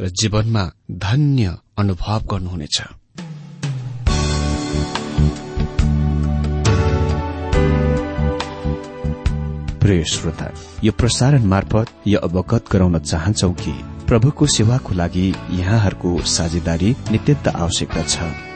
र जीवनमा धन्य अनुभव गर्नुहुनेछ। प्रिय श्रोता यो प्रसारण मार्फत यो अवगत गराउन चाहन्छौ कि प्रभुको सेवाको लागि यहाँहरूको साझेदारी नित्यन्त आवश्यकता छ।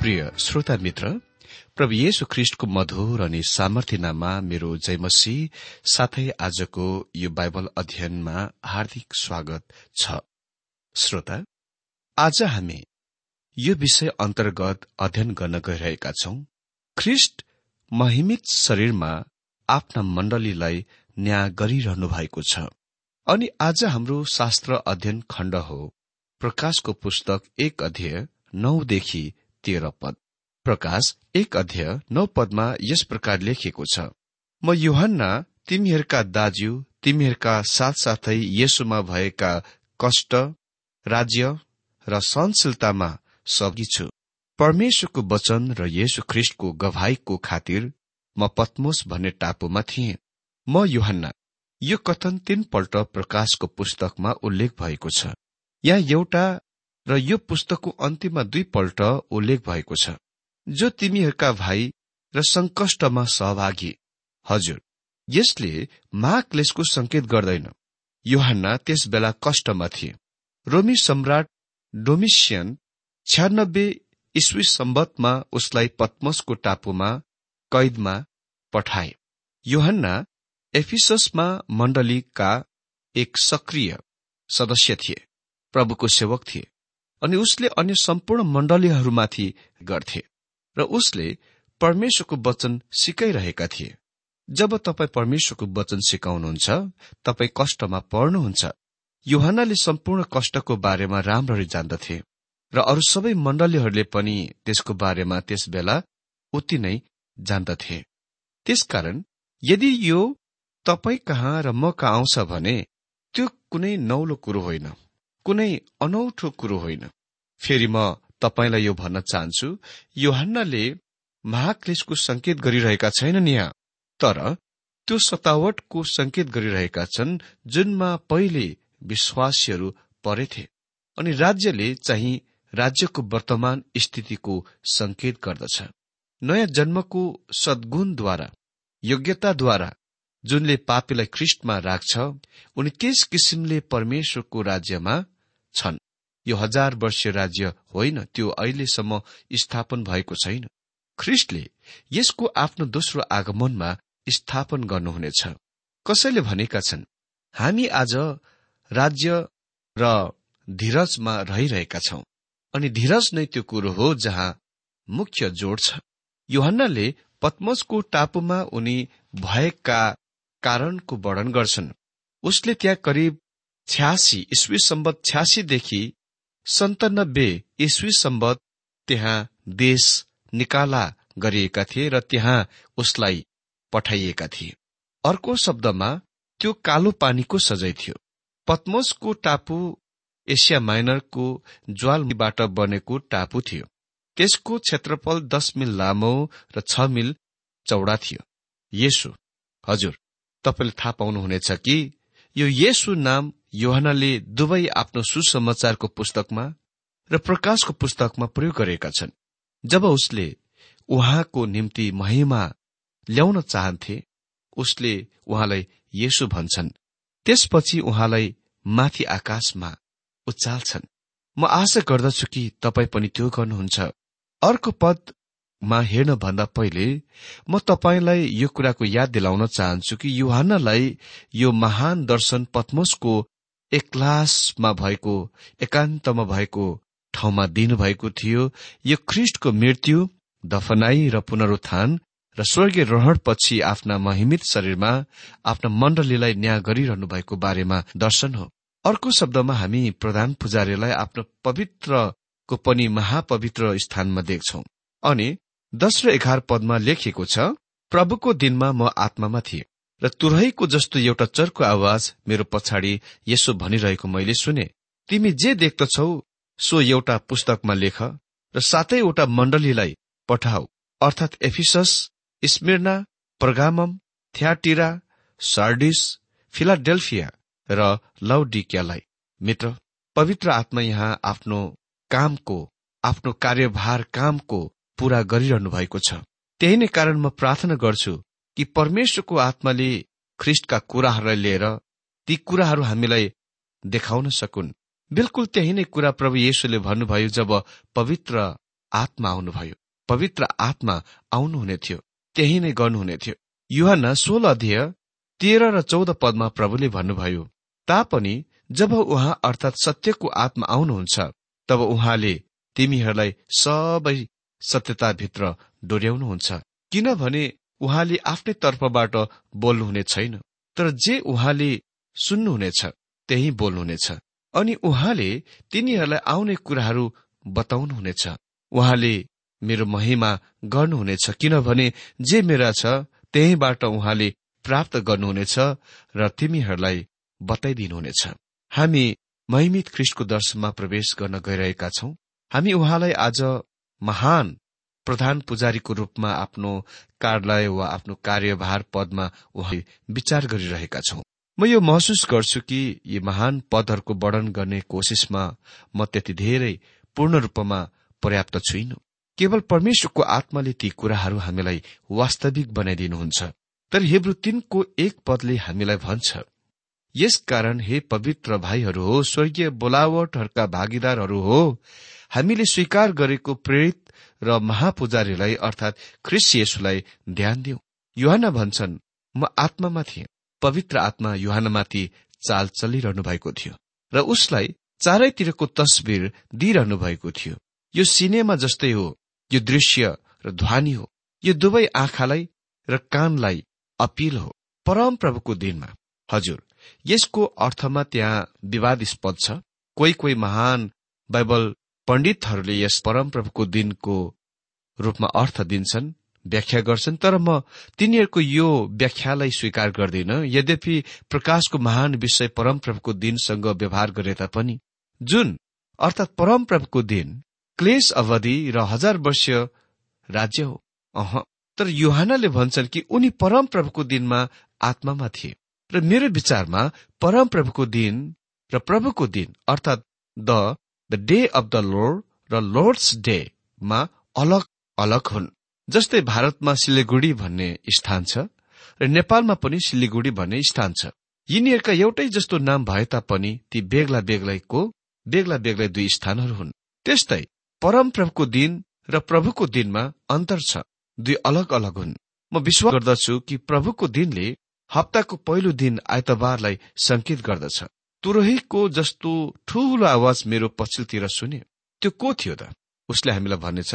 प्रिय श्रोता मित्र प्रभु येशु ख्रिष्टको मधुर अनि सामर्थ्यनामा मेरो जयमसी साथै आजको यो बाइबल अध्ययनमा हार्दिक स्वागत छ। श्रोता आज हामी यो विषय अन्तर्गत अध्ययन गर्न गइरहेका छौं। ख्रिष्ट महिमित शरीरमा आफ्ना मण्डलीलाई न्याय गरिरहनु भएको छ। अनि आज हाम्रो शास्त्र अध्ययन खण्ड हो। प्रकाशको पुस्तक एक अध्यय नौदेखि तेह्र पद। प्रकाश एक अध्यय नौ पदमा यस प्रकार लेखिएको छ। म युहन्ना तिमीहरूका दाज्यू तिमीहरूका साथसाथै यसुमा भएका कष्ट राज्य र सहनशीलतामा सगी छु। परमेश्वरको वचन र येशु ख्रिष्टको गवाईको खातिर म पत्मोस भन्ने टापुमा थिएँ। म युहन्ना यो कथन तीनपल्ट प्रकाशको पुस्तकमा उल्लेख भएको छ। यहाँ एउटा र यो पुस्तकको अन्त्यमा दुईपल्ट उल्लेख भएको छ। जो तिमीहरूका भाइ र संकष्टमा सहभागी हजुर यसले महाक्लेशको संकेत गर्दैन। योहन्ना त्यस बेला कष्टमा थिए। रोमी सम्राट डोमिसियन छ्यानब्बे इस्वी सम्बतमा उसलाई पद्मसको टापुमा कैदमा पठाए। योहन्ना एफिससमा मण्डलीका एक सक्रिय सदस्य थिए प्रभुको सेवक थिए। अनि उसले अन्य सम्पूर्ण मण्डलीहरूमाथि गर्थे र उसले परमेश्वरको वचन सिकाइरहेका थिए। जब तपाईँ परमेश्वरको वचन सिकाउनुहुन्छ तपाईँ कष्टमा पर्नुहुन्छ। युहानले सम्पूर्ण कष्टको बारेमा राम्ररी जान्दथे र अरू सबै मण्डलीहरूले पनि त्यसको बारेमा त्यस बेला उति नै जान्दथे। त्यसकारण यदि यो तपाईँ कहाँ र म कहाँ आउँछ भने त्यो कुनै नौलो कुरो होइन। कुनै अनौठो कुरो होइन। फेरि म तपाईँलाई यो भन्न चाहन्छु योहन्नाले महाक्लेशको संकेत गरिरहेका छैनन् यहाँ तर त्यो सतावटको संकेत गरिरहेका छन् जुनमा पहिले विश्वासीहरू परेथे अनि राज्यले चाहिँ राज्यको वर्तमान स्थितिको संकेत गर्दछ। नयाँ जन्मको सद्गुणद्वारा योग्यताद्वारा जुनले पापीलाई ख्रिस्टमा राख्छ उनी त्यस किसिमले परमेश्वरको राज्यमा छन्। यो हजार वर्ष राज्य होइन त्यो अहिलेसम्म स्थापन भएको छैन। ख्रिस्टले यसको आफ्नो दोस्रो आगमनमा स्थापन गर्नुहुनेछ। कसैले भनेका छन् हामी आज राज्य र धीरजमा रहिरहेका छौं। अनि धीरज नै त्यो कुरो हो जहाँ मुख्य जोड छ। योहन्नाले पद्मसको टापुमा उनी भएका कारणको वर्णन गर्छन्। उसले त्यहाँ करिब छ्यासी इस्वी सम्बत छ्यासीदेखि सन्तानब्बे इस्वी सम्बत त्यहाँ देश निकाला गरिएका थिए र त्यहाँ उसलाई पठाइएका थिए। अर्को शब्दमा त्यो कालो पानीको सजै थियो। पद्मसको टापु एसिया माइनरको ज्वालबाट बनेको टापु थियो। त्यसको क्षेत्रफल दस मिल लामो र छ मिल चौडा थियो। येसु हजुर। तपाईँले थाहा पाउनुहुनेछ कि यो येसु नाम योहनाले दुवै आफ्नो सुसमाचारको पुस्तकमा र प्रकाशको पुस्तकमा प्रयोग गरेका छन्। जब उसले उहाँको निम्ति महिमा ल्याउन चाहन्थे उसले उहाँलाई येसु भन्छन्। त्यसपछि उहाँलाई माथि आकाशमा उचाल्छन्। म आशा गर्दछु कि तपाईँ पनि त्यो गर्नुहुन्छ। अर्को पदमा हेर्नभन्दा पहिले म तपाईँलाई यो कुराको याद दिलाउन चाहन्छु कि युहानलाई यो महान दर्शन पद्मोसको एक्लासमा भएको एकान्तमा भएको ठाउँमा दिनुभएको थियो। यो ख्रिष्टको मृत्यु दफनाई र पुनरुत्थान र स्वर्गीय रहणपछि आफ्ना महिमित शरीरमा आफ्ना मण्डलीलाई न्याय गरिरहनु भएको बारेमा दर्शन हो। अर्को शब्दमा हामी प्रधान पुजारीलाई आफ्नो पवित्रको पनि महापवित्र स्थानमा देख्छौ। अनि दश र एघार पदमा लेखिएको छ प्रभुको दिनमा म आत्मामा थिएँ र तुरैको जस्तो एउटा चर्को आवाज मेरो पछाडि यसो भनिरहेको मैले सुने। तिमी जे देख्दछौ सो एउटा पुस्तकमा लेख र सातैवटा मण्डलीलाई पठाऊ। अर्थात् Ephesus Smyrna Pergamum Thyatira Sardis Philadelphia र लौडिकियालाई मित्र पवित्र आत्मा यहाँ आफ्नो कामको आफ्नो कार्यभार कामको पूरा गरिरहनु भएको छ। त्यही नै कारण म प्रार्थना गर्छु कि परमेश्वरको आत्माले ख्रिस्टका कुराहरूलाई लिएर ती कुराहरू हामीलाई देखाउन सकुन्। बिल्कुल त्यही नै कुरा प्रभु येशुले भन्नुभयो जब पवित्र आत्मा आउनुभयो। पवित्र आत्मा आउनुहुने थियो। त्यही नै गर्नुहुने थियो। युहान सोह्र अध्यय तेह्र र चौध पदमा प्रभुले भन्नुभयो तापनि जब उहाँ अर्थात् सत्यको आत्मा आउनुहुन्छ तब उहाँले तिमीहरूलाई सबै सत्यताभित्र डोर्याउनुहुन्छ। किनभने उहाँले आफ्नै तर्फबाट बोल्नुहुने छैन। तर जे उहाँले सुन्नुहुनेछ त्यही बोल्नुहुनेछ। अनि उहाँले तिनीहरूलाई आउने कुराहरू बताउनुहुनेछ। उहाँले मेरो महिमा गर्नुहुनेछ। किनभने जे मेरा छ त्यहीबाट उहाँले प्राप्त गर्नुहुनेछ र तिमीहरूलाई बताइदिनुहुनेछ। हामी महिमित ख्रिस्टको दर्शनमा प्रवेश गर्न गइरहेका छौं। हामी उहाँलाई आज महान प्रधान पुजारीको रूपमा आफ्नो कार्यालय वा आफ्नो कार्यभार पदमा उहाँले विचार गरिरहेका छौं। म यो महसुस गर्छु कि यी महान पदहरूको वर्णन गर्ने कोसिसमा म त्यति धेरै पूर्ण रूपमा पर्याप्त छुइनु। केवल परमेश्वरको आत्माले ती कुराहरू हामीलाई वास्तविक बनाइदिनुहुन्छ। तर हेब्रु तीनको एक पदले हामीलाई भन्छ यसकारण हे पवित्र भाइहरू हो स्वर्गीय बोलावटहरूका भागीदारहरू हो हामीले स्वीकार गरेको प्रेरित र महापुजारीलाई अर्थात ख्रिस येशुलाई ध्यान दिउ युहान भन्छन् म आत्मामा थिएँ। पवित्र आत्मा युहानमाथि चाल चलिरहनु भएको थियो र उसलाई चारैतिरको तस्विर दिइरहनु भएको थियो। यो सिनेमा जस्तै हो यो दृश्य र ध्वनि हो। यो दुवै आँखालाई र कानलाई अपिल हो परम प्रभुको दिनमा। हजुर यसको अर्थमा त्यहाँ विवादस्पद छ। कोही कोही महान बाइबल पण्डितहरूले यस परमप्रभुको दिनको रूपमा अर्थ दिन्छन् व्याख्या गर्छन् तर म तिनीहरूको यो व्याख्यालाई स्वीकार गर्दिन। यद्यपि प्रकाशको महान विषय परमप्रभुको दिनसँग व्यवहार गरे तापनि जुन अर्थात् परमप्रभुको दिन क्लेश अवधि र हजार वर्ष राज्य हो। अह तर युहानले भन्छन् कि उनी परमप्रभुको दिनमा आत्मामा थिए। र मेरो विचारमा परमप्रभुको दिन र प्रभुको दिन अर्थात् the the day of the Lord र लोर्ड्स डेमा अलग अलग हुन्। जस्तै भारतमा सिलिगुडी भन्ने स्थान छ र नेपालमा पनि सिलिगुडी भन्ने स्थान छ। यिनीहरूका एउटै जस्तो नाम भए तापनि ती बेग्ला बेग्लैको बेग्ला बेग्लै दुई स्थानहरू हुन्। त्यस्तै परमप्रभुको दिन र प्रभुको दिनमा अन्तर छ दुई अलग अलग हुन्। म विश्वास गर्दछु कि प्रभुको दिनले हप्ताको पहिलो दिन आइतबारलाई संकेत गर्दछ। तुरहीको जस्तो ठूलो आवाज मेरो पछिल्लोतिर सुने त्यो को थियो त? उसले हामीलाई भन्नेछ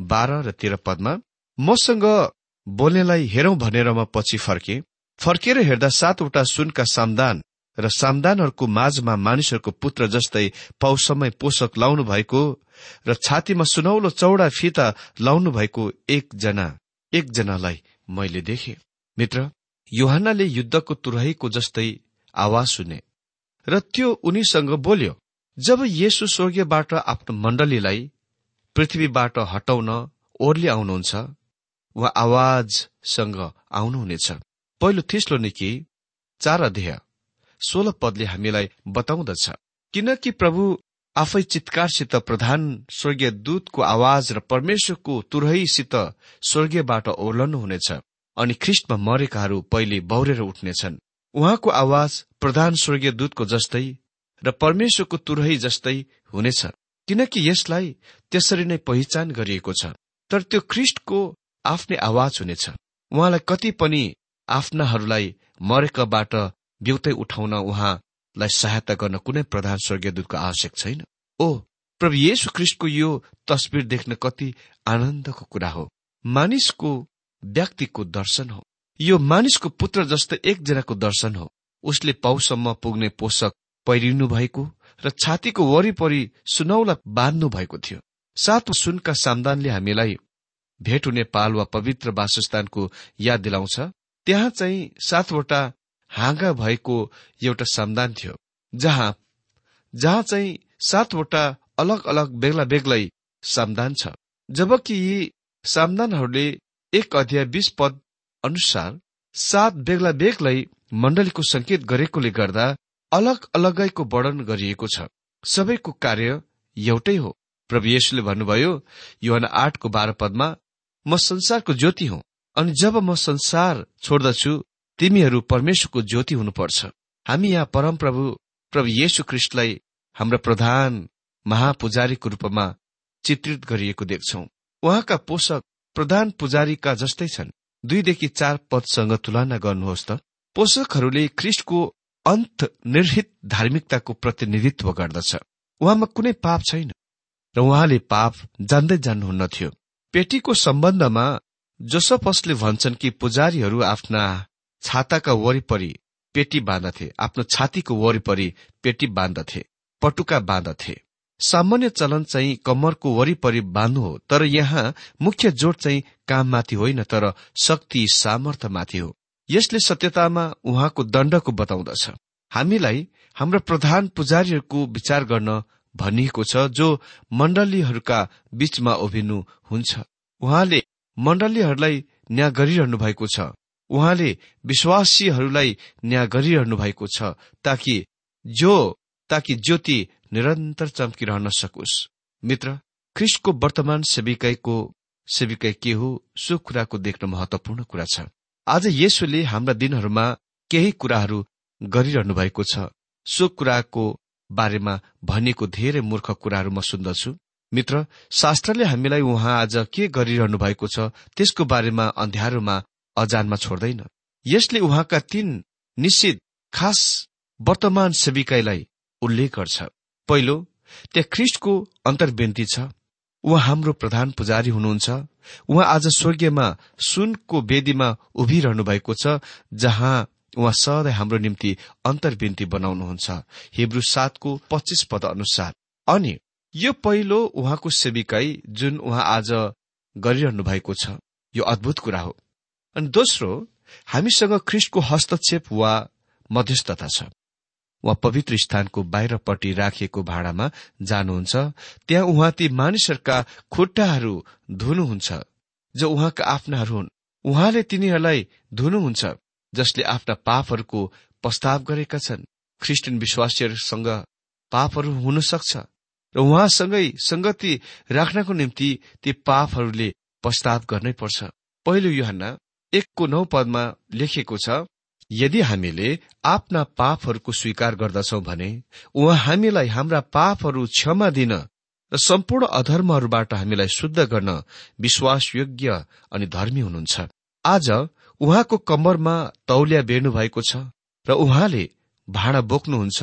बाह्र र तेह्र पदमा मसँग बोल्नेलाई हेरौं भनेर म पछि फर्के। फर्केर हेर्दा सातवटा सुनका सामदान र सामदानहरूको माझमा मानिसहरूको पुत्र जस्तै पौसमय पोषक लाउनु भएको र छातीमा सुनौलो चौडा फिता लाउनु भएको एकजना एकजनालाई मैले देखे। मित्र युहानले युद्धको तुरहीको जस्तै आवाज सुने। र त्यो उनीसँग बोल्यो जब येसु स्वर्गीयबाट आफ्नो मण्डलीलाई पृथ्वीबाट हटाउन ओर्ली आउनुहुन्छ वा आवाजसँग आउनुहुनेछ। पहिलो थिस्लो निकी चार अध्यय सोह्र पदले हामीलाई बताउँदछ। किनकि प्रभु आफै चितकारसित प्रधान स्वर्गीय दूतको आवाज र परमेश्वरको तुरहीसित स्वर्गीयबाट ओर्लनुहुनेछ अनि ख्रिस्टमा मरेकाहरू पहिले बौरेर उठ्नेछन्। उहाँको आवाज प्रधान स्वर्गीय दूतको जस्तै र परमेश्वरको तुरही जस्तै हुनेछ किनकि यसलाई त्यसरी नै पहिचान गरिएको छ। तर त्यो ख्रिस्टको आफ्नै आवाज हुनेछ। उहाँलाई कति पनि आफ्नाहरूलाई मरेकाबाट बिउतै उठाउन उहाँलाई सहायता गर्न कुनै प्रधान स्वर्गीयदूतको आवश्यक छैन। ओ प्रभु येशु ख्रिस्टको यो तस्विर देख्न कति आनन्दको कुरा हो। मानिसको व्यक्तिको दर्शन हो। यो मानिसको पुत्र जस्तै एकजनाको दर्शन हो। उसले पाउसम्म पुग्ने पोषक पहिरिनु भएको र छातीको वरिपरि सुनौला बाँध्नु भएको थियो। सात सुनका सामदानले हामीलाई भेट हुने पाल वा पवित्र वासस्थानको याद दिलाउँछ। त्यहाँ चाहिँ सातवटा हाँगा भएको एउटा सामदान थियो जहाँ जहाँ चाहिँ सातवटा अलग अलग बेग्ला बेग्लै सामदान छ। जबकि यी सामदानहरूले एक अध्याय बिस पद अनुसार सात बेग्ला बेग्लै मण्डलीको संकेत गरेकोले गर्दा अलग अलगैको वर्णन गरिएको छ। सबैको कार्य एउटै हो। प्रभु येशुले भन्नुभयो युवान आठको बाह्र पदमा म संसारको ज्योति हुँ अनि जब म संसार छोड्दछु तिमीहरू परमेश्वरको ज्योति हुनुपर्छ। हामी यहाँ परमप्रभु प्रभु येशु ख्रिस्टलाई हाम्रो प्रधान महापुजारीको रूपमा चित्रित गरिएको देख्छौ। उहाँका पोषक प्रधान पुजारीका जस्तै छन्। दुईदेखि चार पदसँग तुलना गर्नुहोस् त। पोषकहरूले ख्रिस्टको अन्त निर्हित धार्मिकताको प्रतिनिधित्व गर्दछ। उहाँमा कुनै पाप छैन। र उहाँले पाप जान्दै जान्नुहुन्न थियो। पेटीको सम्बन्धमा जोसफसले भन्छन् कि पुजारीहरू आफ्ना छाताका वरिपरि पेटी बाँध्दथे आफ्नो छातीको वरिपरि पेटी बाँध्दथे पटुका बाँध्दथे सामान्य चलन चाहिँ कम्मरको वरिपरि बाँध्नु हो तर यहाँ मुख्य जोड चाहिँ काममाथि होइन तर शक्ति सामर्थ्यमाथि हो। यसले सत्यतामा उहाँको दण्डको बताउँदछ। हामीलाई हाम्रो प्रधान पुजारीहरूको विचार गर्न भनिएको छ जो मण्डलीहरूका बीचमा उभिनु हुन्छ। उहाँले मण्डलीहरूलाई न्याय गरिरहनु भएको छ। उहाँले विश्वासीहरूलाई न्याय गरिरहनु भएको छ ताकि जो ताकि ज्योति निरन्तर चम्किरहन सकोस् मित्र ख्रिस्टको वर्तमान सेविकाईको सेविकाई के हो सो कुराको देख्न महत्वपूर्ण कुरा छ। आज यसोले हाम्रा दिनहरूमा केही कुराहरू गरिरहनु भएको छ। सो कुराको बारेमा भनिएको धेरै मूर्ख कुराहरू म सुन्दछु। मित्र शास्त्रले हामीलाई उहाँ आज के गरिरहनु भएको छ त्यसको बारेमा अन्ध्यारोमा अजानमा छोड्दैन। यसले उहाँका तीन निश्चित खास वर्तमान सेविकाईलाई उल्लेख गर्छ। पहिलो त्यहाँ ख्रिस्टको अन्तर्बेन्ती छ। उहाँ हाम्रो प्रधान पुजारी हुनुहुन्छ। उहाँ आज स्वर्गीयमा सुनको वेदीमा उभिरहनु भएको छ जहाँ उहाँ सधैँ हाम्रो निम्ति अन्तर्बिन्ती बनाउनुहुन्छ। हिब्रू सातको पच्चिस पद अनुसार। अनि यो पहिलो उहाँको सेविकाई जुन उहाँ आज गरिरहनु भएको छ। यो अद्भुत कुरा हो। अनि दोस्रो हामीसँग ख्रिस्टको हस्तक्षेप वा मध्यस्थता छ। उहाँ पवित्र स्थानको बाहिरपट्टि राखिएको भाँडामा जानुहुन्छ त्यहाँ उहाँ ती मानिसहरूका खुट्टाहरू धुनुहुन्छ जो उहाँका आफ्नाहरू हुन्। उहाँले तिनीहरूलाई धुनुहुन्छ जसले आफ्ना पापहरूको प्रस्ताव गरेका छन्। ख्रिस्टियन विश्वासीहरूसँग पापहरू हुन सक्छ र उहाँसँगै संगति राख्नको निम्ति ती पापहरूले प्रस्ताव गर्नै पर्छ। पहिलो युहन्ना एकको नौ पदमा लेखिएको छ यदि हामीले आफ्ना पापहरूको स्वीकार गर्दछौ भने उहाँ हामीलाई हाम्रा पापहरू क्षमा दिन र सम्पूर्ण अधर्महरूबाट हामीलाई शुद्ध गर्न विश्वासयोग्य अनि धर्मी हुनुहुन्छ। आज उहाँको कम्मरमा तौलिया बेर्नु भएको छ र उहाँले भाँडा बोक्नुहुन्छ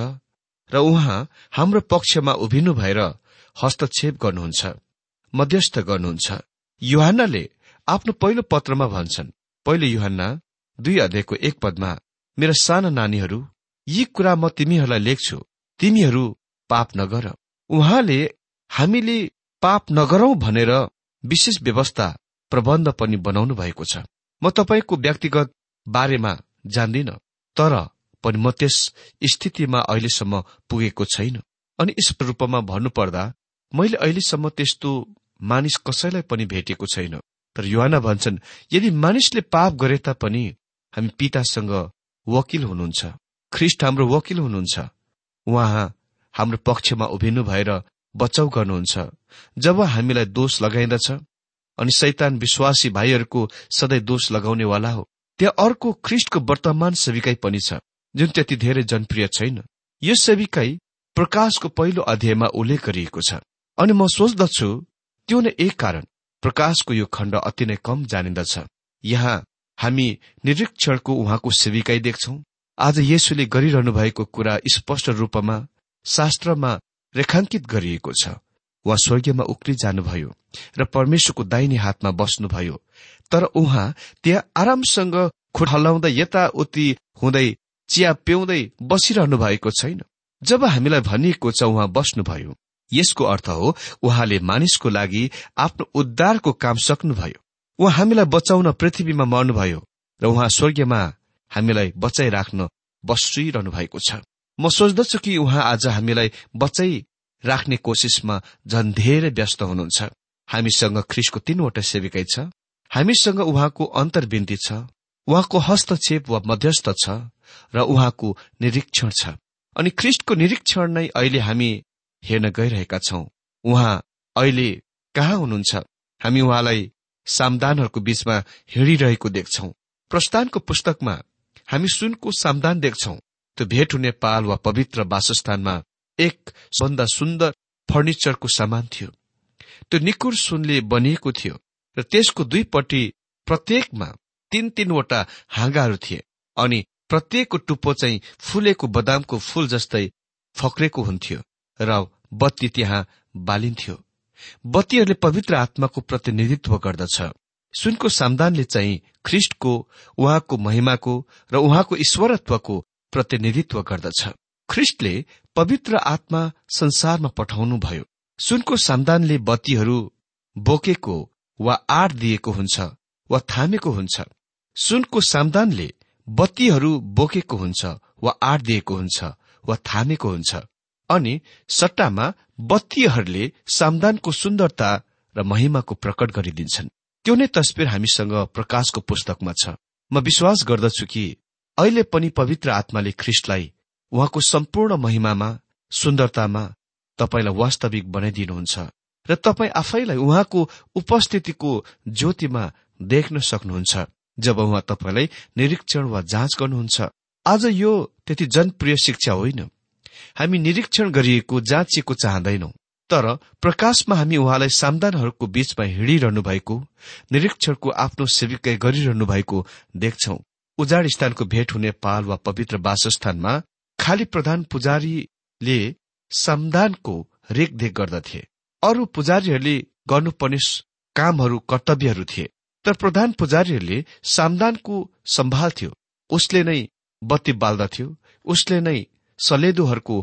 र उहाँ हाम्रो पक्षमा उभिनु भएर हस्तक्षेप गर्नुहुन्छ मध्यस्थ गर्नुहुन्छ। युहानले आफ्नो पहिलो पत्रमा भन्छन् पहिलो युहान दुई अध्यायको एक पदमा मेरा साना नानीहरू यी कुरा म तिमीहरूलाई लेख्छु। तिमीहरू पाप नगर। उहाँले हामीले पाप नगरौं भनेर विशेष व्यवस्था प्रबन्ध पनि बनाउनु भएको छ। म तपाईँको व्यक्तिगत बारेमा जान्दिन तर पनि म त्यस स्थितिमा अहिलेसम्म पुगेको छैन। अनि यस रूपमा भन्नुपर्दा मैले अहिलेसम्म त्यस्तो मानिस कसैलाई पनि भेटेको छैन। तर युवाना भन्छन् यदि मानिसले पाप गरे तापनि हामी पितासँग वकिल हुनुहुन्छ। ख्रिस्ट हाम्रो वकिल हुनुहुन्छ। उहाँ हाम्रो पक्षमा उभिनु भएर बचाउ गर्नुहुन्छ। जब हामीलाई दोष लगाइन्दछ अनि शैतान विश्वासी भाइहरूको सधैँ दोष लगाउनेवाला हो त्यहाँ अर्को ख्रिस्टको वर्तमान सेविकाई पनि छ जुन त्यति धेरै जनप्रिय छैन। यो सेविकाई प्रकाशको पहिलो अध्यायमा उल्लेख गरिएको छ। अनि म सोच्दछु त्यो नै एक कारण प्रकाशको यो खण्ड अति नै कम जानिन्दछ। यहाँ हामी निरीक्षणको उहाँको सेविकाई देख्छौं। आज येसुले गरिरहनु भएको कुरा स्पष्ट रूपमा शास्त्रमा रेखाङ्कित गरिएको छ। उहाँ स्वर्गीयमा उक्ली जानुभयो र परमेश्वरको दाहिने हातमा बस्नुभयो। तर उहाँ त्यहाँ आरामसँग खुट हल्लाउँदै यताउति हुँदै चिया पिउँदै बसिरहनु भएको छैन। जब हामीलाई भनिएको छ उहाँ बस्नुभयो यसको अर्थ हो उहाँले मानिसको लागि आफ्नो उद्धारको काम सक्नुभयो। उहाँ हामीलाई बचाउन पृथ्वीमा मर्नुभयो र उहाँ स्वर्गीयमा हामीलाई बचाइराख्न बसिरहनु भएको छ। म सोच्दछु कि उहाँ आज हामीलाई बचाइ राख्ने कोसिसमा झन् धेरै व्यस्त हुनुहुन्छ। हामीसँग ख्रिसको तीनवटा सेविकै छ। हामीसँग उहाँको अन्तर्विन्ती छ। उहाँको हस्तक्षेप वा मध्यस्थ छ र उहाँको निरीक्षण छ। अनि ख्रिस्टको निरीक्षण नै अहिले हामी हेर्न गइरहेका छौं। उहाँ अहिले कहाँ हुनुहुन्छ? हामी उहाँलाई सामदानहरूको बीचमा हिँडिरहेको देख्छौ। प्रस्थानको पुस्तकमा हामी सुनको सामदान देख्छौ। त्यो भेट हुने पाल वा पवित्र वासस्थानमा एक भन्दा सुन्दर फर्निचरको सामान थियो। त्यो निकुर सुनले बनिएको थियो र त्यसको दुईपट्टि प्रत्येकमा तीन तीनवटा हाँगाहरू थिए अनि प्रत्येकको टुप्पो चाहिँ फुलेको बदामको फूल जस्तै फक्रेको हुन्थ्यो र बत्ती त्यहाँ बालिन्थ्यो। बत्तीहरूले पवित्र आत्माको प्रतिनिधित्व गर्दछ। सुनको सामदानले चाहिँ ख्रिष्टको उहाँको महिमाको र उहाँको ईश्वरत्वको प्रतिनिधित्व गर्दछ। ख्रिष्टले पवित्र आत्मा संसारमा पठाउनुभयो। सुनको सामदानले बत्तीहरू बोकेको वा आड दिएको हुन्छ वा थामेको हुन्छ। सुनको सामदानले बत्तीहरू बोकेको हुन्छ वा आड दिएको हुन्छ वा थामेको हुन्छ। अनि सट्टामा बत्तीहरूले सामदानको सुन्दरता र महिमाको प्रकट गरिदिन्छन्। त्यो नै तस्विर हामीसँग प्रकाशको पुस्तकमा छ। म विश्वास गर्दछु कि अहिले पनि पवित्र आत्माले ख्रिस्टलाई उहाँको सम्पूर्ण महिमामा सुन्दरतामा तपाईँलाई वास्तविक बनाइदिनुहुन्छ र तपाईँ आफैलाई उहाँको उपस्थितिको ज्योतिमा देख्न सक्नुहुन्छ। जब उहाँ तपाईँलाई निरीक्षण वा जाँच गर्नुहुन्छ। आज यो त्यति जनप्रिय शिक्षा होइन। हामी निरीक्षण गरिएको जाँचिएको चाहँदैनौ। तर प्रकाशमा हामी उहाँलाई सामदानहरूको बीचमा हिँडिरहनु भएको निरीक्षणको आफ्नो सेविकै गरिरहनु भएको देख्छौ। उजाड स्थानको भेट हुने पाल वा पवित्र वासस्थानमा खाली प्रधान पुजारीले सामदानको रेखदेख गर्दथे। अरू पुजारीहरूले गर्नुपर्ने कामहरू कर्तव्यहरू थिए। तर प्रधान पुजारीहरूले सामदानको सम्भाल्थ्यो उसले नै बत्ती बाल्दथ्यो उसले नै सलेदोहरूको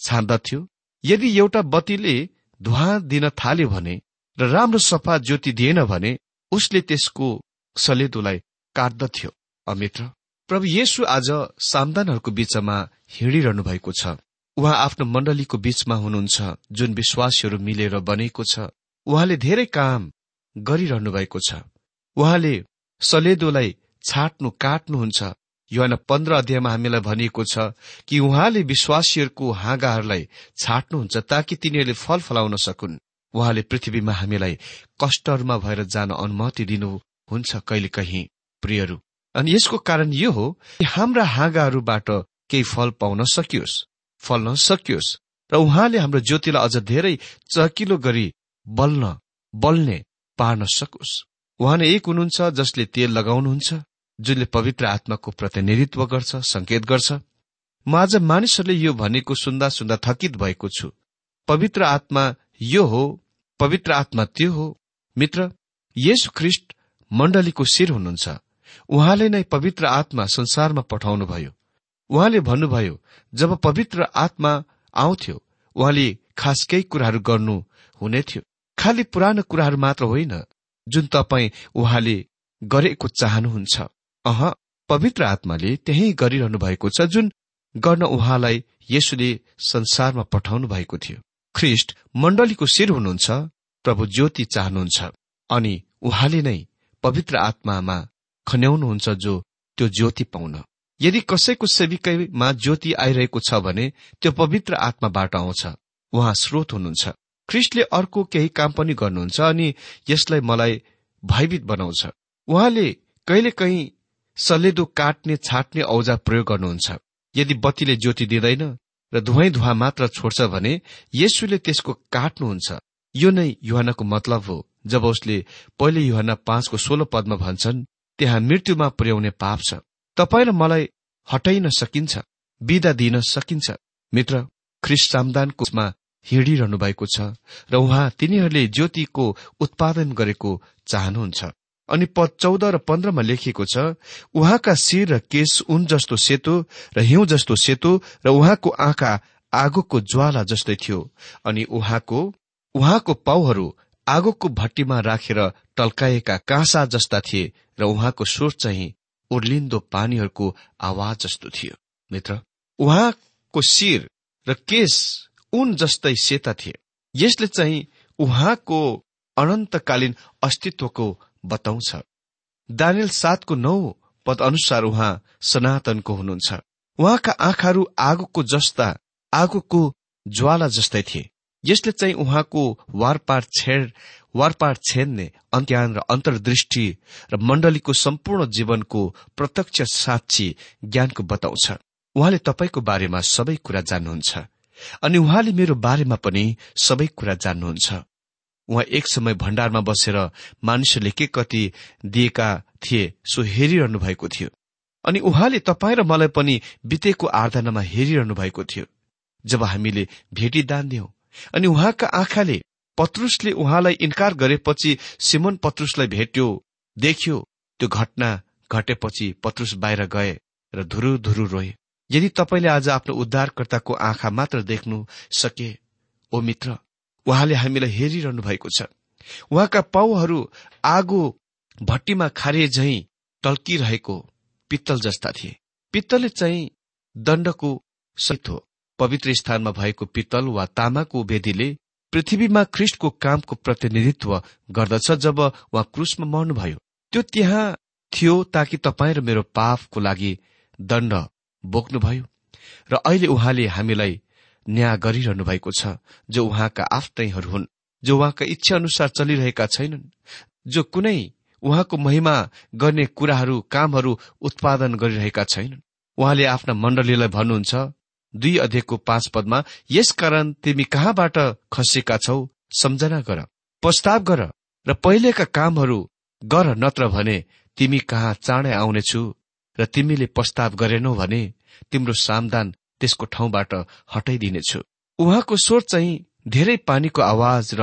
छान्दथ्यो यदि एउटा बत्तीले धुवा दिन थाल्यो भने र राम्रो सफा ज्योति दिएन भने उसले त्यसको सलेदोलाई काट्दथ्यो। अमित्र प्रभु येशु आज सामदानहरूको बीचमा हिँडिरहनु भएको छ। उहाँ आफ्नो मण्डलीको बीचमा हुनुहुन्छ जुन विश्वासीहरू मिलेर बनेको छ। उहाँले धेरै काम गरिरहनु भएको छ। उहाँले सलेदोलाई छाट्नु काट्नुहुन्छ। युवान पन्ध्र अध्यायमा हामीलाई भनिएको छ कि उहाँले विश्वासीहरूको हाँगाहरूलाई छाट्नुहुन्छ ताकि तिनीहरूले फल फलाउन सकुन्। उहाँले पृथ्वीमा हामीलाई कष्टहरूमा भएर जान अनुमति दिनुहुन्छ कहिले कहीँ प्रियहरू अनि यसको कारण यो हो कि हाम्रा हाँगाहरूबाट केही फल पाउन सकियोस् फल्न सकियोस् र उहाँले हाम्रो ज्योतिलाई अझ धेरै चकिलो गरी बल्न बल्ने पार्न सकोस्। उहाँ नै एक हुनुहुन्छ जसले तेल लगाउनुहुन्छ जुनले पवित्र आत्माको प्रतिनिधित्व गर्छ संकेत गर्छ। म आज मानिसहरूले यो भनेको सुन्दा सुन्दा थकित भएको छु। पवित्र आत्मा यो हो पवित्र आत्मा त्यो हो। मित्र येशु ख्रिष्ट मण्डलीको शिर हुनुहुन्छ। उहाँले नै पवित्र आत्मा संसारमा पठाउनुभयो। उहाँले भन्नुभयो जब पवित्र आत्मा आउँथ्यो उहाँले खास केही कुराहरू गर्नु हुने थियो। खालि पुरानो कुराहरू मात्र होइन जुन तपाईँ उहाँले गरेको चाहनुहुन्छ। अह पवित्र आत्माले त्यही गरिरहनु भएको छ जुन गर्न उहाँलाई यसुले संसारमा पठाउनु भएको थियो। ख्रिष्ट मण्डलीको शिर हुनुहुन्छ प्रभु ज्योति चाहनुहुन्छ अनि उहाँले नै पवित्र आत्मामा खन्याउनुहुन्छ जो त्यो ज्योति पाउन। यदि कसैको सेविकैमा ज्योति आइरहेको छ भने त्यो पवित्र आत्माबाट आउँछ उहाँ स्रोत हुनुहुन्छ। ख्रिस्टले अर्को केही काम पनि गर्नुहुन्छ अनि यसलाई मलाई भयभीत बनाउँछ। उहाँले कहिले कहीँ सलेदो काट्ने छाट्ने औजार प्रयोग गर्नुहुन्छ। यदि बत्तीले ज्योति दिँदैन र धुवै धुवा मात्र छोड्छ भने येसुले त्यसको काट्नुहुन्छ। यो नै युहानको मतलब हो। जब उसले पहिले युहान पाँचको सोह्र पदमा भन्छन् त्यहाँ मृत्युमा पुर्याउने पाप छ। तपाईँ र मलाई हटाइन सकिन्छ विदा दिन सकिन्छ। मित्र ख्रिस सामदानको हिँडिरहनु भएको छ र उहाँ तिनीहरूले ज्योतिको उत्पादन गरेको चाहनुहुन्छ। अनि पद चौध र पन्ध्रमा लेखिएको छ उहाँका शिर र केश उन जस्तो सेतो र हिउँ जस्तो सेतो र उहाँको आँखा आगोको ज्वाला जस्तै थियो। अनि उहाँको उहाँको पाउहरू आगोको भट्टीमा राखेर टल्काएका काँसा जस्ता थिए र उहाँको स्वर चाहिँ उर्लिन्दो पानीहरूको आवाज जस्तो थियो। मित्र उहाँको शिर र केश उन जस्तै सेता थिए। यसले चाहिँ उहाँको अनन्तकालीन अस्तित्वको बताउँछ। दानियल सातको नौ पद अनुसार उहाँ सनातनको हुनुहुन्छ। उहाँका आँखाहरू आगोको जस्ता आगोको ज्वाला जस्तै थिए। यसले चाहिँ उहाँको वारपार छेड वारपार छेड्ने अन्त्यान र अन्तर्दृष्टि र मण्डलीको सम्पूर्ण जीवनको प्रत्यक्ष साक्षी ज्ञानको बताउँछ। उहाँले तपाईँको बारेमा सबै कुरा जान्नुहुन्छ। अनि उहाँले मेरो बारेमा पनि सबै कुरा जान्नुहुन्छ। उहाँ एक समय भण्डारमा बसेर मानिसहरूले के कति दिएका थिए सो हेरिरहनु भएको थियो। अनि उहाँले तपाईँ र मलाई पनि बितेको आराधनामा हेरिरहनु भएको थियो जब हामीले भेटी दान दियौं अनि उहाँका आँखाले पत्रुसले उहाँलाई इन्कार गरेपछि सिमन पत्रुसलाई भेट्यो देख्यो त्यो घटना घटेपछि पत्रुस बाहिर गए र धुरु धुरु रोए। यदि तपाईँले आज आफ्नो उद्धारकर्ताको आँखा मात्र देख्नु सके ओ मित्र उहाँले हामीलाई हेरिरहनु भएको छ। उहाँका पाउहरू आगो भट्टीमा खारे झै टल्किरहेको पित्तल जस्ता थिए। पित्तलले चाहिँ दण्डको सहित हो। पवित्र स्थानमा भएको पित्तल वा तामाको वेदीले पृथ्वीमा ख्रिष्टको कामको प्रतिनिधित्व गर्दछ जब उहाँ क्रुसमा मर्नुभयो। त्यो त्यहाँ थियो ताकि तपाईँ र मेरो पापको लागि दण्ड बोक्नुभयो। र अहिले उहाँले हामीलाई न्याय गरिरहनु भएको छ जो उहाँका आफ्नैहरू हुन् जो उहाँका इच्छा अनुसार चलिरहेका छैनन् जो कुनै उहाँको महिमा गर्ने कुराहरू कामहरू उत्पादन गरिरहेका छैनन्। उहाँले आफ्ना मण्डलीलाई भन्नुहुन्छ दुई अध्ययको पाँच पदमा यसकारण तिमी कहाँबाट खसेका छौ सम्झना गर प्रस्ताव गर र पहिलेका कामहरू गर नत्र भने तिमी कहाँ चाँडै आउनेछु र तिमीले प्रस्ताव गरेनौ भने तिम्रो सामदान त्यसको ठाउँबाट हटाइदिनेछु। उहाँको स्वर चाहिँ धेरै पानीको आवाज र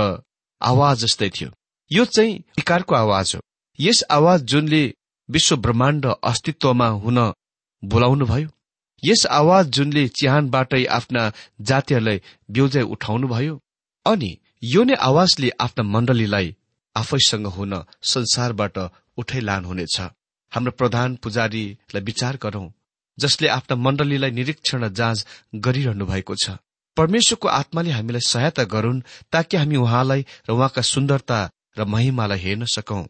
आवाज जस्तै थियो। यो चाहिँ विकारको आवाज हो। यस आवाज जुनले विश्व ब्रह्माण्ड अस्तित्वमा हुन बोलाउनुभयो यस आवाज जुनले चिहानबाटै आफ्ना जातिहरूलाई ब्यौजै उठाउनुभयो अनि यो नै आवाजले आफ्ना मण्डलीलाई आफैसँग हुन संसारबाट उठै लानुहुनेछ हाम्रो प्रधान पुजारीलाई विचार गरौं। जसले आफ्ना मण्डलीलाई निरीक्षण जाँच गरिरहनु भएको छ। परमेश्वरको आत्माले हामीलाई सहायता गरून् ताकि हामी उहाँलाई र उहाँका सुन्दरता र महिमालाई हेर्न सकौं।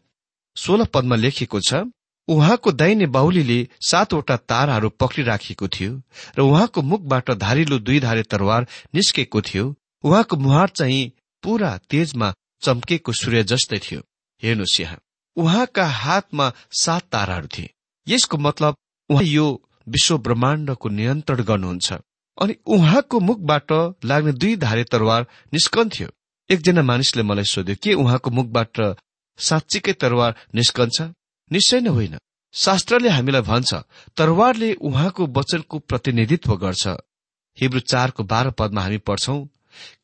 सोह्र पदमा लेखिएको छ उहाँको दाहिने बाहुलीले सातवटा ताराहरू पक्रिराखेको थियो र उहाँको मुखबाट धारिलो दुई धारे तरवार निस्केको थियो। उहाँको मुहार चाहिँ पूरा तेजमा चम्केको सूर्य जस्तै थियो। हेर्नुहोस् यहाँ। उहाँका हातमा सात ताराहरू थिए। यसको मतलब उहाँ यो विश्व ब्रह्माण्डको नियन्त्रण गर्नुहुन्छ। अनि उहाँको मुखबाट लाग्ने दुई धारे तरवार निस्कन्थ्यो एकजना मानिसले मलाई सोध्यो के उहाँको मुखबाट साँच्चीकै तरवार निस्कन्छ निश्चय नै होइन। शास्त्रले हामीलाई भन्छ तरवारले उहाँको वचनको प्रतिनिधित्व गर्छ। हिब्रू चारको बाह्र पदमा हामी पढ्छौं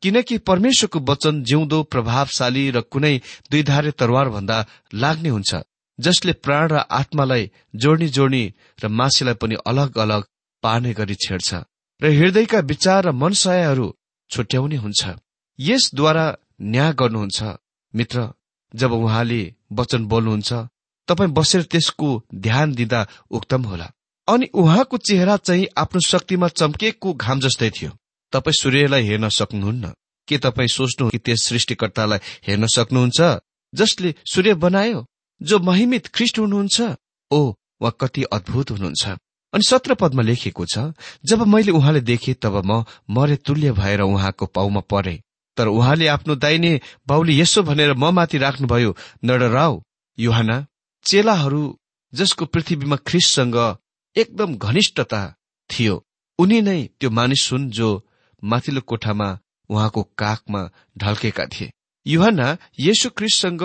किनकि परमेश्वरको वचन जिउँदो प्रभावशाली र कुनै दुईधारे तरवार भन्दा लाग्ने हुन्छ। जसले प्राण र आत्मालाई जोड्नी जोड्नी र मासीलाई पनि अलग अलग पार्ने गरी छेड्छ र हृदयका विचार र मनसायहरू छुट्याउने हुन्छ। यसद्वारा न्याय गर्नुहुन्छ। मित्र जब उहाँले वचन बोल्नुहुन्छ तपाईँ बसेर त्यसको ध्यान दिँदा उक्तम होला। अनि उहाँको चेहरा चाहिँ आफ्नो शक्तिमा चम्किएको घाम जस्तै थियो। तपाईँ सूर्यलाई हेर्न सक्नुहुन्न। के तपाईँ सोच्नु कि त्यस सृष्टिकर्तालाई हेर्न सक्नुहुन्छ जसले सूर्य बनायो? जो महिमित ख्रिस्ट हुनुहुन्छ। ओ वा कति अद्भुत हुनुहुन्छ। अनि सत्र पदमा लेखिएको छ जब मैले उहाँले देखे तब म मरे तुल्य भएर उहाँको पाउमा परे। तर उहाँले आफ्नो दाइने बाउले यसो भनेर म माथि राख्नुभयो नडराउ युहाना चेलाहरू जसको पृथ्वीमा ख्रिससँग एकदम घनिष्ठता थियो उनी नै त्यो मानिस हुन् जो माथिल्लो कोठामा उहाँको काखमा ढल्केका थिए। युहना येशु क्रिस्टसँग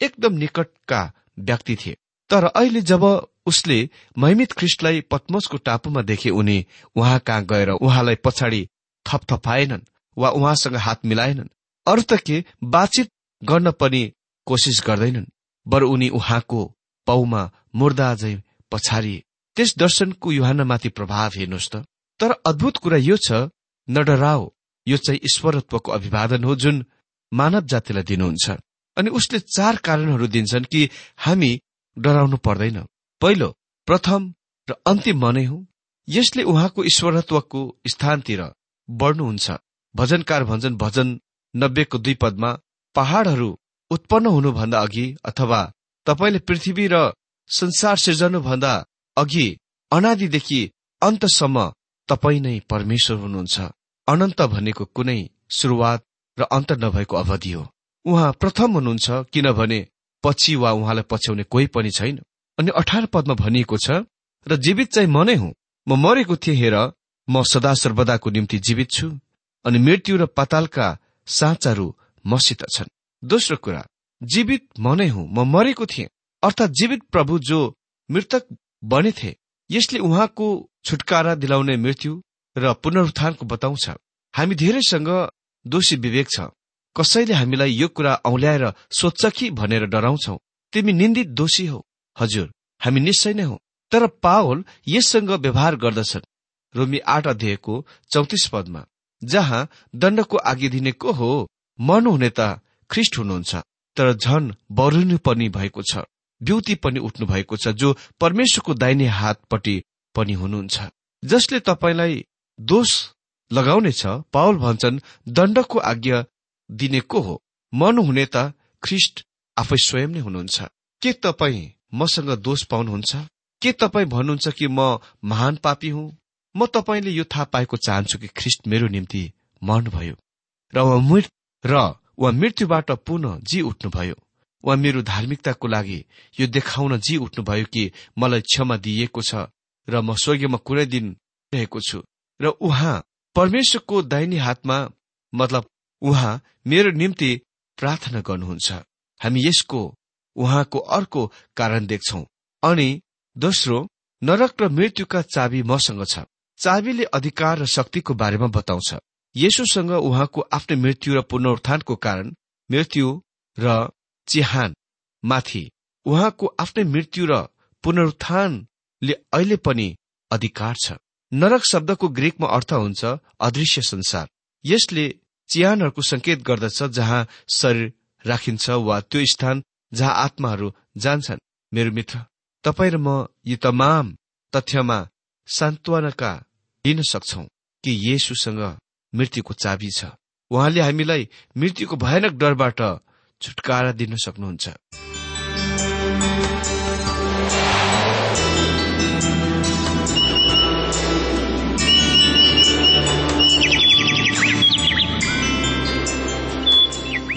एकदम निकटका व्यक्ति थिए। तर अहिले जब उसले महिमित ख्रिस्टलाई पद्मसको टापुमा देखे उनी उहाँ कहाँ गएर उहाँलाई पछाडि थपथपाएनन् वा उहाँसँग हात मिलाएनन् अरू त के बातचित गर्न पनि कोसिस गर्दैनन् बरु उनी उहाँको पाउमा मुर्दा झै पछारिए त्यस दर्शनको युहानमाथि प्रभाव हेर्नुहोस् त। तर अद्भुत कुरा यो छ नडराओ यो चाहिँ ईश्वरत्वको अभिवादन हो जुन मानव जातिलाई दिनुहुन्छ। अनि उसले चार कारणहरू दिन्छन् कि हामी डराउनु पर्दैन। पहिलो प्रथम र अन्तिम मनै हो। यसले उहाँको ईश्वरत्वको स्थानतिर बढ्नुहुन्छ। भजनकार भन्छन् भजन नब्बेको दुई पदमा पहाड़हरू उत्पन्न हुनुभन्दा अघि अथवा तपाईँले पृथ्वी र संसार सिर्जनुभन्दा अघि अनादिदेखि अन्तसम्म तपाईँ नै परमेश्वर हुनुहुन्छ। अनन्त भनेको कुनै सुरुवात र अन्त नभएको अवधि हो। उहाँ प्रथम हुनुहुन्छ किनभने पछि वा उहाँलाई पछ्याउने कोही पनि छैन। अनि अठार पदमा भनिएको छ र जीवित चाहिँ म नै हुँ। म मरेको थिएँ हेर म सदा सर्वदाको निम्ति जीवित छु। अनि मृत्यु र पातालका साँचाहरू मसित छन्। दोस्रो कुरा जीवित म नै हुँ। म मरेको थिएँ। अर्थात् जीवित प्रभु जो मृतक बनेथे यसले उहाँको छुटकारा दिलाउने मृत्यु र पुनरुत्थानको बताउँछ। हामी धेरैसँग दोषी विवेक छ। कसैले हामीलाई यो कुरा औल्याएर सोध्छ कि भनेर डराउँछौ? तिमी निन्दित दोषी हो। हजुर हामी निश्चय नै हौ। तर पावल यससँग व्यवहार गर्दछन्। रोमी आठ अध्यायको चौतिस पदमा जहाँ दण्डको आगे दिने को हो? मर्नुहुने त ख्रिस्ट हुनुहुन्छ तर झन बरुनु पनि भएको छ ब्युति पनि उठ्नु भएको छ जो परमेश्वरको दाहिने हातपट्टि पनि हुनुहुन्छ। जसले तपाईँलाई दोष लगाउनेछ पावल भन्छन् दण्डको आज्ञा दिने को हो? मर्नुहुने त ख्रिस्ट आफै स्वयं नै हुनुहुन्छ। के तपाईँ मसँग दोष पाउनुहुन्छ? के तपाईँ भन्नुहुन्छ कि म महान पापी हुँ? म तपाईँले यो थाहा पाएको चाहन्छु कि ख्रिस्ट मेरो निम्ति मर्नुभयो। र उहाँ र उहाँ मृत्युबाट पुनः जी उठ्नुभयो। उहाँ मेरो धार्मिकताको लागि यो देखाउन जी उठ्नुभयो कि मलाई क्षमा दिइएको छ र म स्वर्गीयमा कुनै दिन रहेको छु। र उहाँ परमेश्वरको दाहिने हातमा मतलब उहाँ मेरो निम्ति प्रार्थना गर्नुहुन्छ। हामी यसको उहाँको अर्को कारण देख्छौ। अनि दोस्रो नरक र मृत्युका चाबी मसँग छ। चाबीले अधिकार र शक्तिको बारेमा बताउँछ। यसोसँग उहाँको आफ्नो मृत्यु र पुनरुत्थानको कारण मृत्यु र चिहान माथि उहाँको आफ्नै मृत्यु र पुनरुत्थानले अहिले पनि अधिकार छ। नरक शब्दको ग्रिकमा अर्थ हुन्छ अदृश्य संसार। यसले चिहानहरूको संकेत गर्दछ जहाँ शरीर राखिन्छ वा त्यो स्थान जहाँ आत्माहरू जान्छन्। मेरो मित्र तपाईँ र म यी तमाम तथ्यमा सान्त्वनाका दिन सक्छौ कि येसुसँग मृत्युको चाबी छ। उहाँले हामीलाई मृत्युको भयानक डरबाट छुटकारा दिन सक्नुहुन्छ।